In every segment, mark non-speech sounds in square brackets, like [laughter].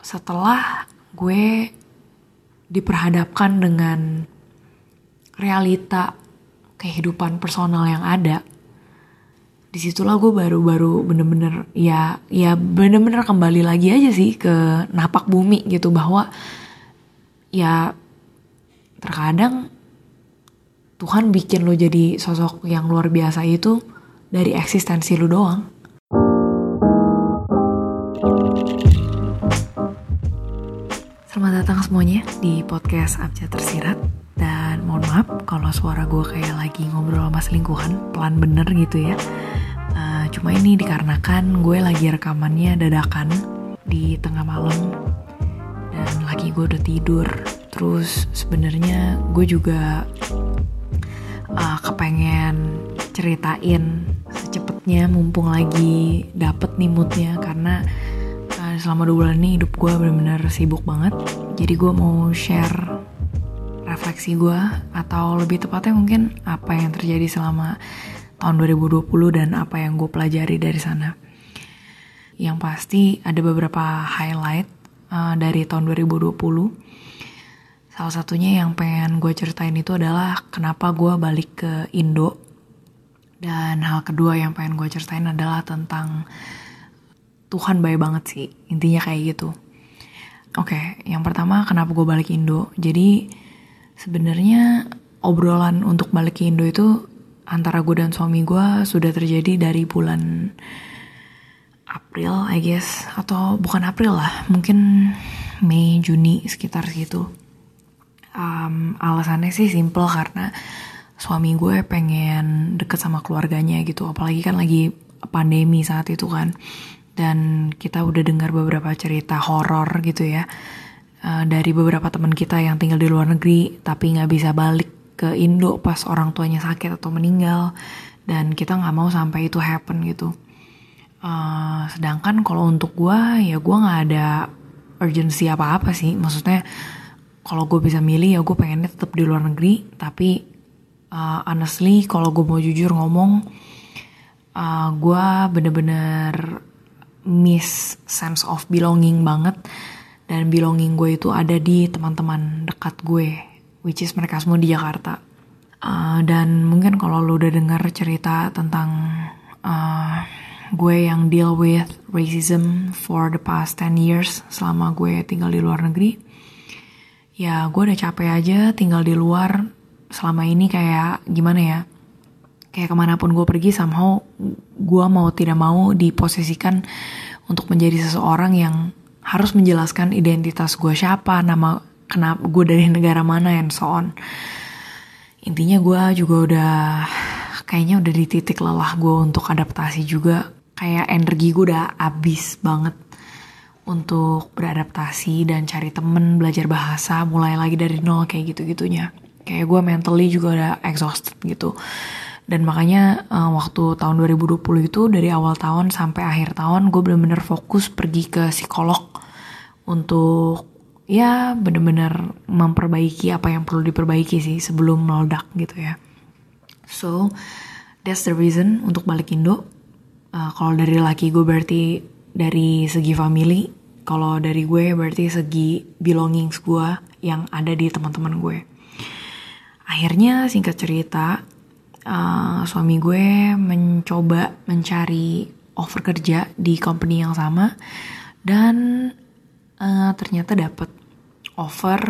setelah gue diperhadapkan dengan realita kehidupan personal yang ada di situlah gue baru-baru bener-bener ya ya bener-bener kembali lagi aja sih ke napak bumi gitu bahwa ya terkadang Tuhan bikin lo jadi sosok yang luar biasa itu dari eksistensi lo doang. Selamat datang semuanya di podcast Abjad Tersirat. Dan mohon maaf kalau suara gue kayak lagi ngobrol sama selingkuhan pelan bener gitu ya. Cuma ini dikarenakan gue lagi rekamannya dadakan di tengah malam. Dan lagi gue udah tidur. Terus sebenarnya gue juga uh, kepengen ceritain secepetnya mumpung lagi dapet nih moodnya. Karena uh, selama dua bulan ini hidup gue bener-bener sibuk banget jadi gue mau share refleksi gue atau lebih tepatnya mungkin apa yang terjadi selama tahun 2020 dan apa yang gue pelajari dari sana. Yang pasti ada beberapa highlight uh, dari tahun 2020. Salah satunya yang pengen gue ceritain itu adalah kenapa gue balik ke Indo. Dan hal kedua yang pengen gue ceritain adalah tentang Tuhan baik banget sih, intinya kayak gitu. Oke, okay, yang pertama kenapa gue balik Indo. Jadi sebenarnya obrolan untuk balik ke Indo itu antara gue dan suami gue sudah terjadi dari bulan April, I guess, atau bukan April lah, mungkin Mei, Juni sekitar situ. Um, alasannya sih simple karena suami gue pengen deket sama keluarganya gitu, apalagi kan lagi pandemi saat itu kan. Dan kita udah dengar beberapa cerita horor gitu ya uh, dari beberapa teman kita yang tinggal di luar negeri tapi nggak bisa balik ke Indo pas orang tuanya sakit atau meninggal dan kita nggak mau sampai itu happen gitu. Uh, sedangkan kalau untuk gue ya gue nggak ada urgency apa-apa sih. Maksudnya kalau gue bisa milih ya gue pengennya tetap di luar negeri. Tapi uh, honestly kalau gue mau jujur ngomong, uh, gue bener-bener miss sense of belonging banget. Dan belonging gue itu ada di teman-teman dekat gue which is mereka semua di Jakarta. Uh, dan mungkin kalau lo udah dengar cerita tentang uh, gue yang deal with racism for the past 10 years selama gue tinggal di luar negeri, ya gue udah capek aja tinggal di luar selama ini kayak gimana ya, kayak ke mana pun gue pergi somehow gue mau tidak mau diposisikan untuk menjadi seseorang yang harus menjelaskan identitas gue siapa, nama kenapa gue dari negara mana and so on. Intinya gue juga udah kayaknya udah di titik lelah gue untuk adaptasi juga. Kayak energi gue udah abis banget untuk beradaptasi dan cari temen belajar bahasa mulai lagi dari nol kayak gitu gitunya kayak gue mentally juga udah exhausted gitu dan makanya uh, waktu tahun 2020 itu dari awal tahun sampai akhir tahun gue bener-bener fokus pergi ke psikolog untuk ya bener-bener memperbaiki apa yang perlu diperbaiki sih sebelum meledak gitu ya. So that's the reason untuk balik Indo. Uh, kalau dari laki gue berarti dari segi family, kalau dari gue berarti segi belongings gue yang ada di teman-teman gue. Akhirnya singkat cerita, uh, suami gue mencoba mencari offer kerja di company yang sama dan uh, ternyata dapat offer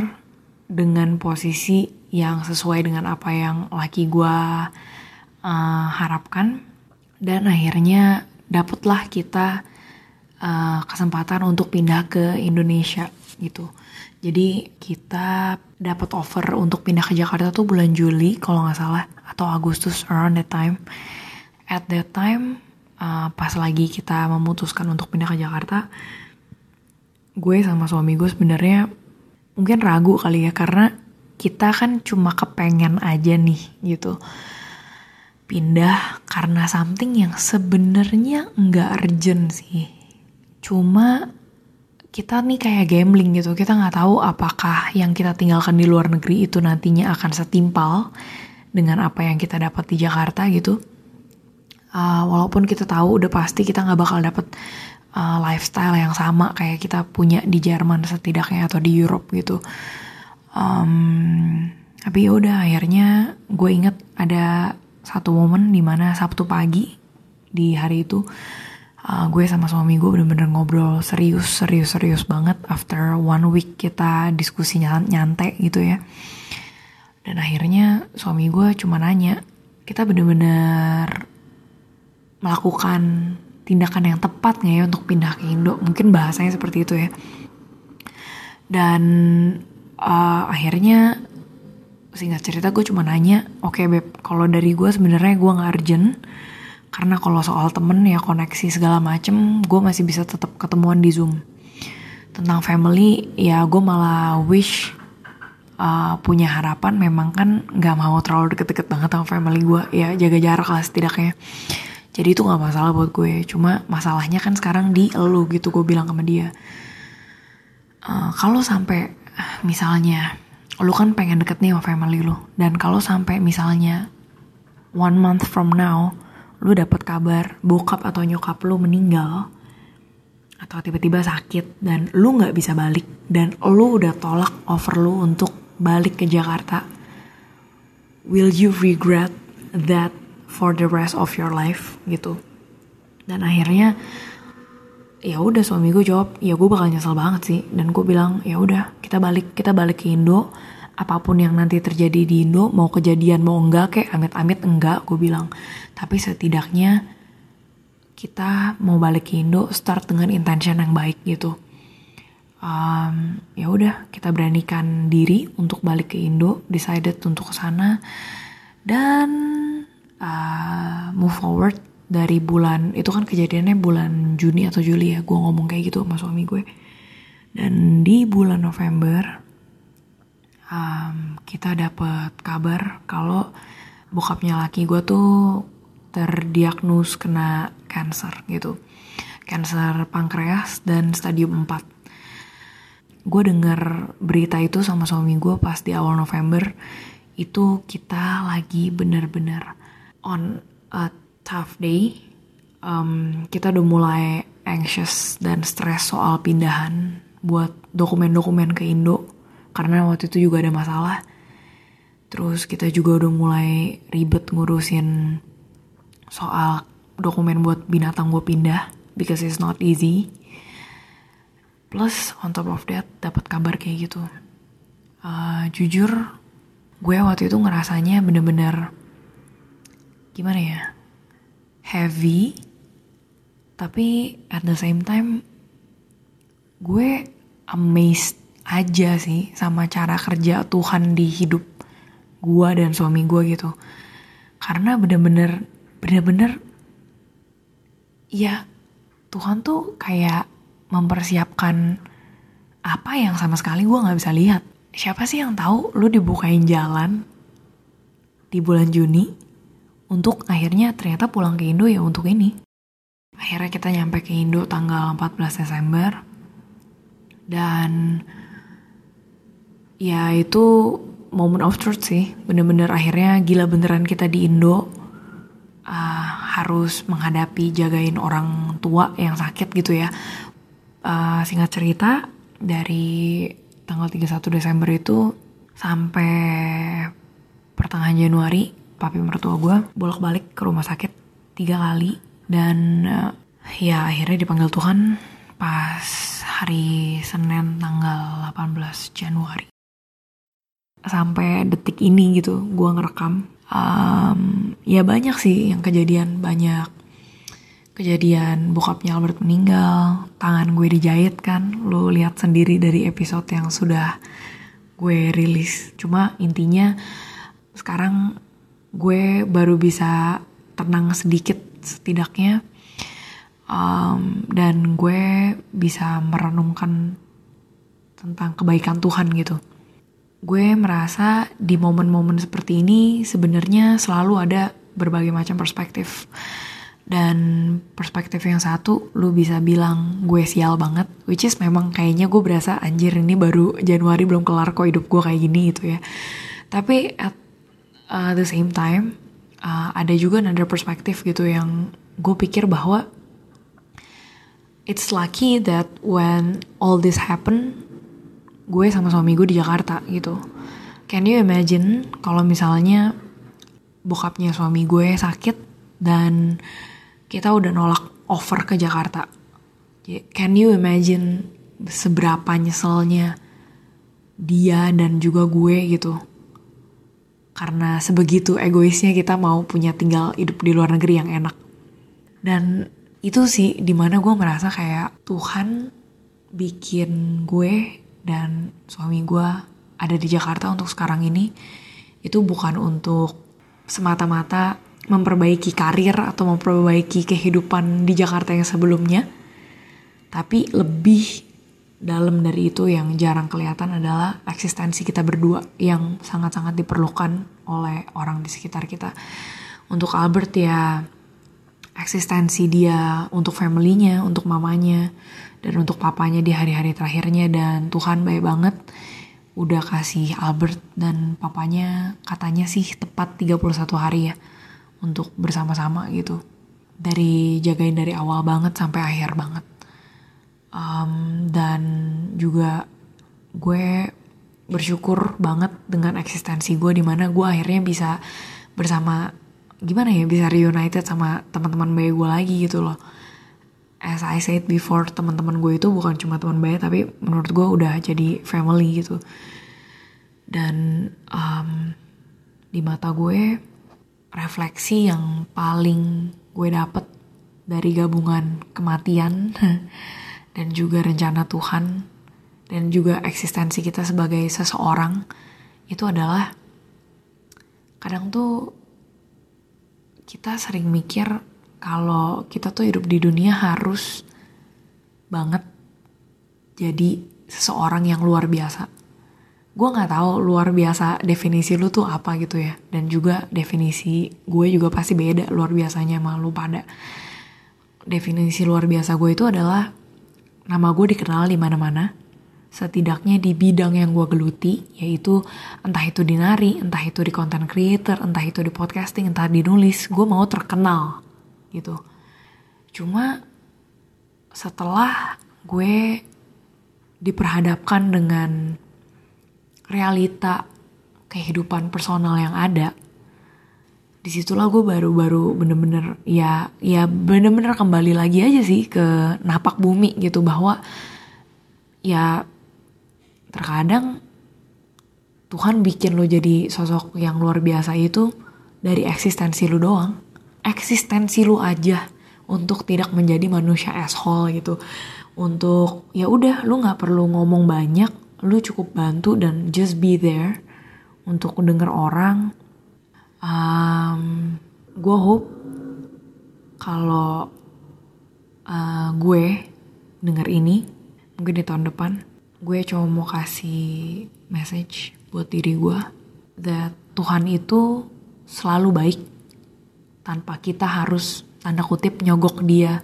dengan posisi yang sesuai dengan apa yang laki gue uh, harapkan dan akhirnya dapatlah kita uh, kesempatan untuk pindah ke Indonesia gitu. Jadi kita dapat offer untuk pindah ke Jakarta tuh bulan Juli kalau nggak salah atau Agustus around that time. At that time uh, pas lagi kita memutuskan untuk pindah ke Jakarta, gue sama suami gue sebenarnya mungkin ragu kali ya karena kita kan cuma kepengen aja nih gitu. Pindah karena something yang sebenarnya nggak urgent sih. Cuma kita nih kayak gambling gitu. Kita nggak tahu apakah yang kita tinggalkan di luar negeri itu nantinya akan setimpal dengan apa yang kita dapat di Jakarta gitu uh, walaupun kita tahu udah pasti kita nggak bakal dapat uh, lifestyle yang sama kayak kita punya di Jerman setidaknya atau di Europe gitu. Um, tapi ya udah akhirnya gue inget ada satu momen di mana Sabtu pagi di hari itu uh, gue sama suami gue bener-bener ngobrol serius serius serius banget after one week kita diskusi nyantai gitu ya dan akhirnya suami gue cuma nanya kita bener-bener melakukan tindakan yang tepat nggak ya untuk pindah ke Indo? Mungkin bahasanya seperti itu ya. Dan uh, akhirnya singkat cerita gue cuma nanya oke okay, beb kalau dari gue sebenarnya gue nggak urgent karena kalau soal temen ya koneksi segala macem gue masih bisa tetap ketemuan di zoom. Tentang family ya gue malah wish uh, punya harapan memang kan nggak mau terlalu deket-deket banget sama family gue ya jaga jarak lah setidaknya. Jadi itu nggak masalah buat gue. Cuma masalahnya kan sekarang di elu gitu gue bilang sama dia. Uh, kalau sampai misalnya lu kan pengen deket nih sama family lu. Dan kalau sampai misalnya one month from now lu dapat kabar bokap atau nyokap lu meninggal atau tiba-tiba sakit dan lu nggak bisa balik dan lu udah tolak offer lu untuk balik ke Jakarta will you regret that for the rest of your life? Gitu. Dan akhirnya ya udah suami gue jawab ya gue bakal nyesel banget sih. Dan gue bilang ya udah kita balik kita balik ke Indo. Apa pun yang nanti terjadi di Indo mau kejadian mau enggak kayak amit-amit enggak gue bilang. Tapi setidaknya kita mau balik ke Indo start dengan intention yang baik gitu um, ya udah kita beranikan diri untuk balik ke Indo decided untuk ke sana dan uh, move forward dari bulan itu kan kejadiannya bulan Juni atau Juli ya gue ngomong kayak gitu sama suami gue dan di bulan November um, kita dapat kabar kalau bokapnya laki gue tuh terdiagnus kena cancer gitu. Cancer pankreas dan stadium 4. Gue denger berita itu sama suami gue pas di awal November. Itu kita lagi bener-bener on a tough day. Um, kita udah mulai anxious dan stress soal pindahan buat dokumen-dokumen ke Indo karena waktu itu juga ada masalah. Terus kita juga udah mulai ribet ngurusin soal dokumen buat binatang gue pindah because it's not easy. Plus on top of that dapat kabar kayak gitu. Uh, jujur gue waktu itu ngerasanya bener-bener gimana ya heavy tapi at the same time gue amazed aja sih sama cara kerja Tuhan di hidup gue dan suami gue gitu karena bener-bener bener-bener ya Tuhan tuh kayak mempersiapkan apa yang sama sekali gue nggak bisa lihat. Siapa sih yang tahu lu dibukain jalan di bulan Juni untuk akhirnya ternyata pulang ke Indo ya untuk ini? Akhirnya kita nyampe ke Indo tanggal 14 Desember. Dan ya itu moment of truth sih. Bener-bener akhirnya gila beneran kita di Indo. Uh, harus menghadapi jagain orang tua yang sakit gitu ya uh, singkat cerita dari tanggal 31 Desember itu sampai pertengahan Januari papi mertua gue bolak-balik ke rumah sakit tiga kali. Dan uh, ya akhirnya dipanggil Tuhan pas hari Senin tanggal 18 Januari. Sampai detik ini gitu gue ngerekam. Um, ya banyak sih yang kejadian banyak kejadian bokapnya Albert meninggal tangan gue dijahit kan lo lihat sendiri dari episode yang sudah gue rilis cuma intinya sekarang gue baru bisa tenang sedikit setidaknya um, dan gue bisa merenungkan tentang kebaikan Tuhan gitu gue merasa di momen-momen seperti ini sebenarnya selalu ada berbagai macam perspektif. Dan perspektif yang satu lu bisa bilang gue sial banget, which is memang kayaknya gue berasa anjir ini baru Januari belum kelar kok hidup gue kayak gini gitu ya. Tapi at uh, the same time uh, ada juga another perspektif gitu yang gue pikir bahwa it's lucky that when all this happen gue sama suami gue di Jakarta gitu can you imagine kalau misalnya bokapnya suami gue sakit dan kita udah nolak offer ke Jakarta. Can you imagine seberapa nyeselnya dia dan juga gue gitu? Karena sebegitu egoisnya kita mau punya tinggal hidup di luar negeri yang enak. Dan itu sih di mana gue merasa kayak Tuhan bikin gue dan suami gue ada di Jakarta untuk sekarang ini itu bukan untuk semata-mata memperbaiki karir atau memperbaiki kehidupan di Jakarta yang sebelumnya. Tapi lebih dalam dari itu yang jarang kelihatan adalah eksistensi kita berdua yang sangat-sangat diperlukan oleh orang di sekitar kita. Untuk Albert ya eksistensi dia untuk familynya, untuk mamanya, dan untuk papanya di hari-hari terakhirnya. Dan Tuhan baik banget udah kasih Albert dan papanya katanya sih tepat 31 hari ya untuk bersama-sama gitu. Dari jagain dari awal banget sampai akhir banget. Um, dan juga gue bersyukur banget dengan eksistensi gue di mana gue akhirnya bisa bersama gimana ya bisa reunited sama teman-teman baik gue lagi gitu loh. As I said before teman-teman gue itu bukan cuma teman baik tapi menurut gue udah jadi family gitu. Dan um, di mata gue refleksi yang paling gue dapet dari gabungan kematian [laughs] dan juga rencana Tuhan dan juga eksistensi kita sebagai seseorang itu adalah kadang tuh kita sering mikir kalau kita tuh hidup di dunia harus banget jadi seseorang yang luar biasa. Gue nggak tahu luar biasa definisi lu tuh apa gitu ya, dan juga definisi gue juga pasti beda luar biasanya sama lu pada. Definisi luar biasa gue itu adalah Nama gue dikenal di mana-mana, setidaknya di bidang yang gue geluti, yaitu entah itu di nari, entah itu di content creator, entah itu di podcasting, entah di nulis, gue mau terkenal gitu. Cuma setelah gue diperhadapkan dengan realita kehidupan personal yang ada, di situlah gue baru-baru bener-bener ya ya bener-bener kembali lagi aja sih ke napak bumi gitu bahwa ya terkadang Tuhan bikin lo jadi sosok yang luar biasa itu dari eksistensi lu doang. Eksistensi lu aja untuk tidak menjadi manusia asshole gitu. Untuk ya udah lu nggak perlu ngomong banyak lu cukup bantu dan just be there untuk denger orang. Um, gue hope kalau uh, gue denger ini mungkin di tahun depan gue cuma mau kasih message buat diri gue that Tuhan itu selalu baik tanpa kita harus tanda kutip nyogok dia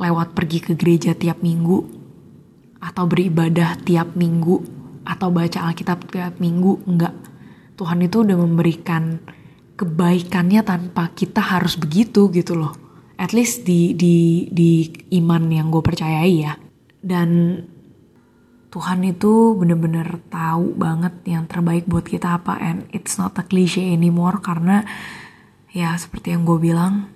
lewat pergi ke gereja tiap minggu atau beribadah tiap minggu atau baca Alkitab tiap minggu enggak Tuhan itu udah memberikan kebaikannya tanpa kita harus begitu gitu loh. At least di di di iman yang gue percayai ya. Dan Tuhan itu bener-bener tahu banget yang terbaik buat kita apa and it's not a cliche anymore karena ya seperti yang gue bilang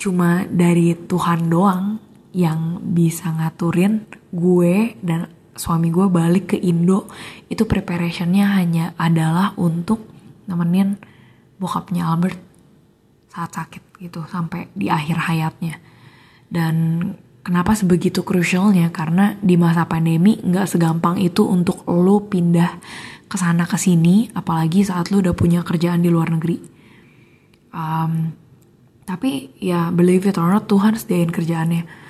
cuma dari Tuhan doang yang bisa ngaturin gue dan suami gue balik ke Indo itu preparationnya hanya adalah untuk nemenin bokapnya Albert saat sakit gitu sampai di akhir hayatnya. Dan kenapa sebegitu krusialnya karena di masa pandemi nggak segampang itu untuk lo pindah ke sana ke sini apalagi saat lo udah punya kerjaan di luar negeri. Um, tapi ya believe it or not Tuhan sediain kerjaannya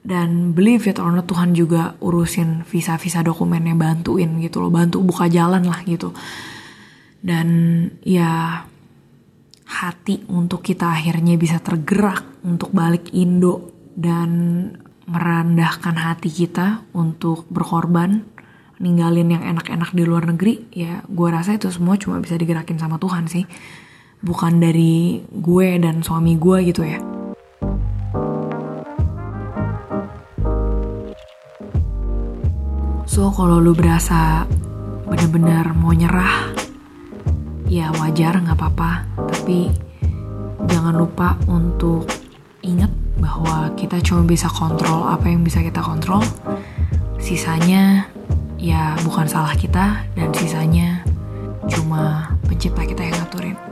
dan believe it or not Tuhan juga urusin visa-visa dokumennya bantuin gitu loh. Bantu buka jalan lah gitu. Dan ya hati untuk kita akhirnya bisa tergerak untuk balik Indo dan merendahkan hati kita untuk berkorban ninggalin yang enak-enak di luar negeri. Ya gue rasa itu semua cuma bisa digerakin sama Tuhan sih. Bukan dari gue dan suami gue gitu ya So kalau lu berasa bener-bener mau nyerah, ya wajar nggak apa-apa. Tapi jangan lupa untuk ingat bahwa kita cuma bisa kontrol apa yang bisa kita kontrol. Sisanya ya bukan salah kita dan sisanya cuma pencipta kita yang ngaturin.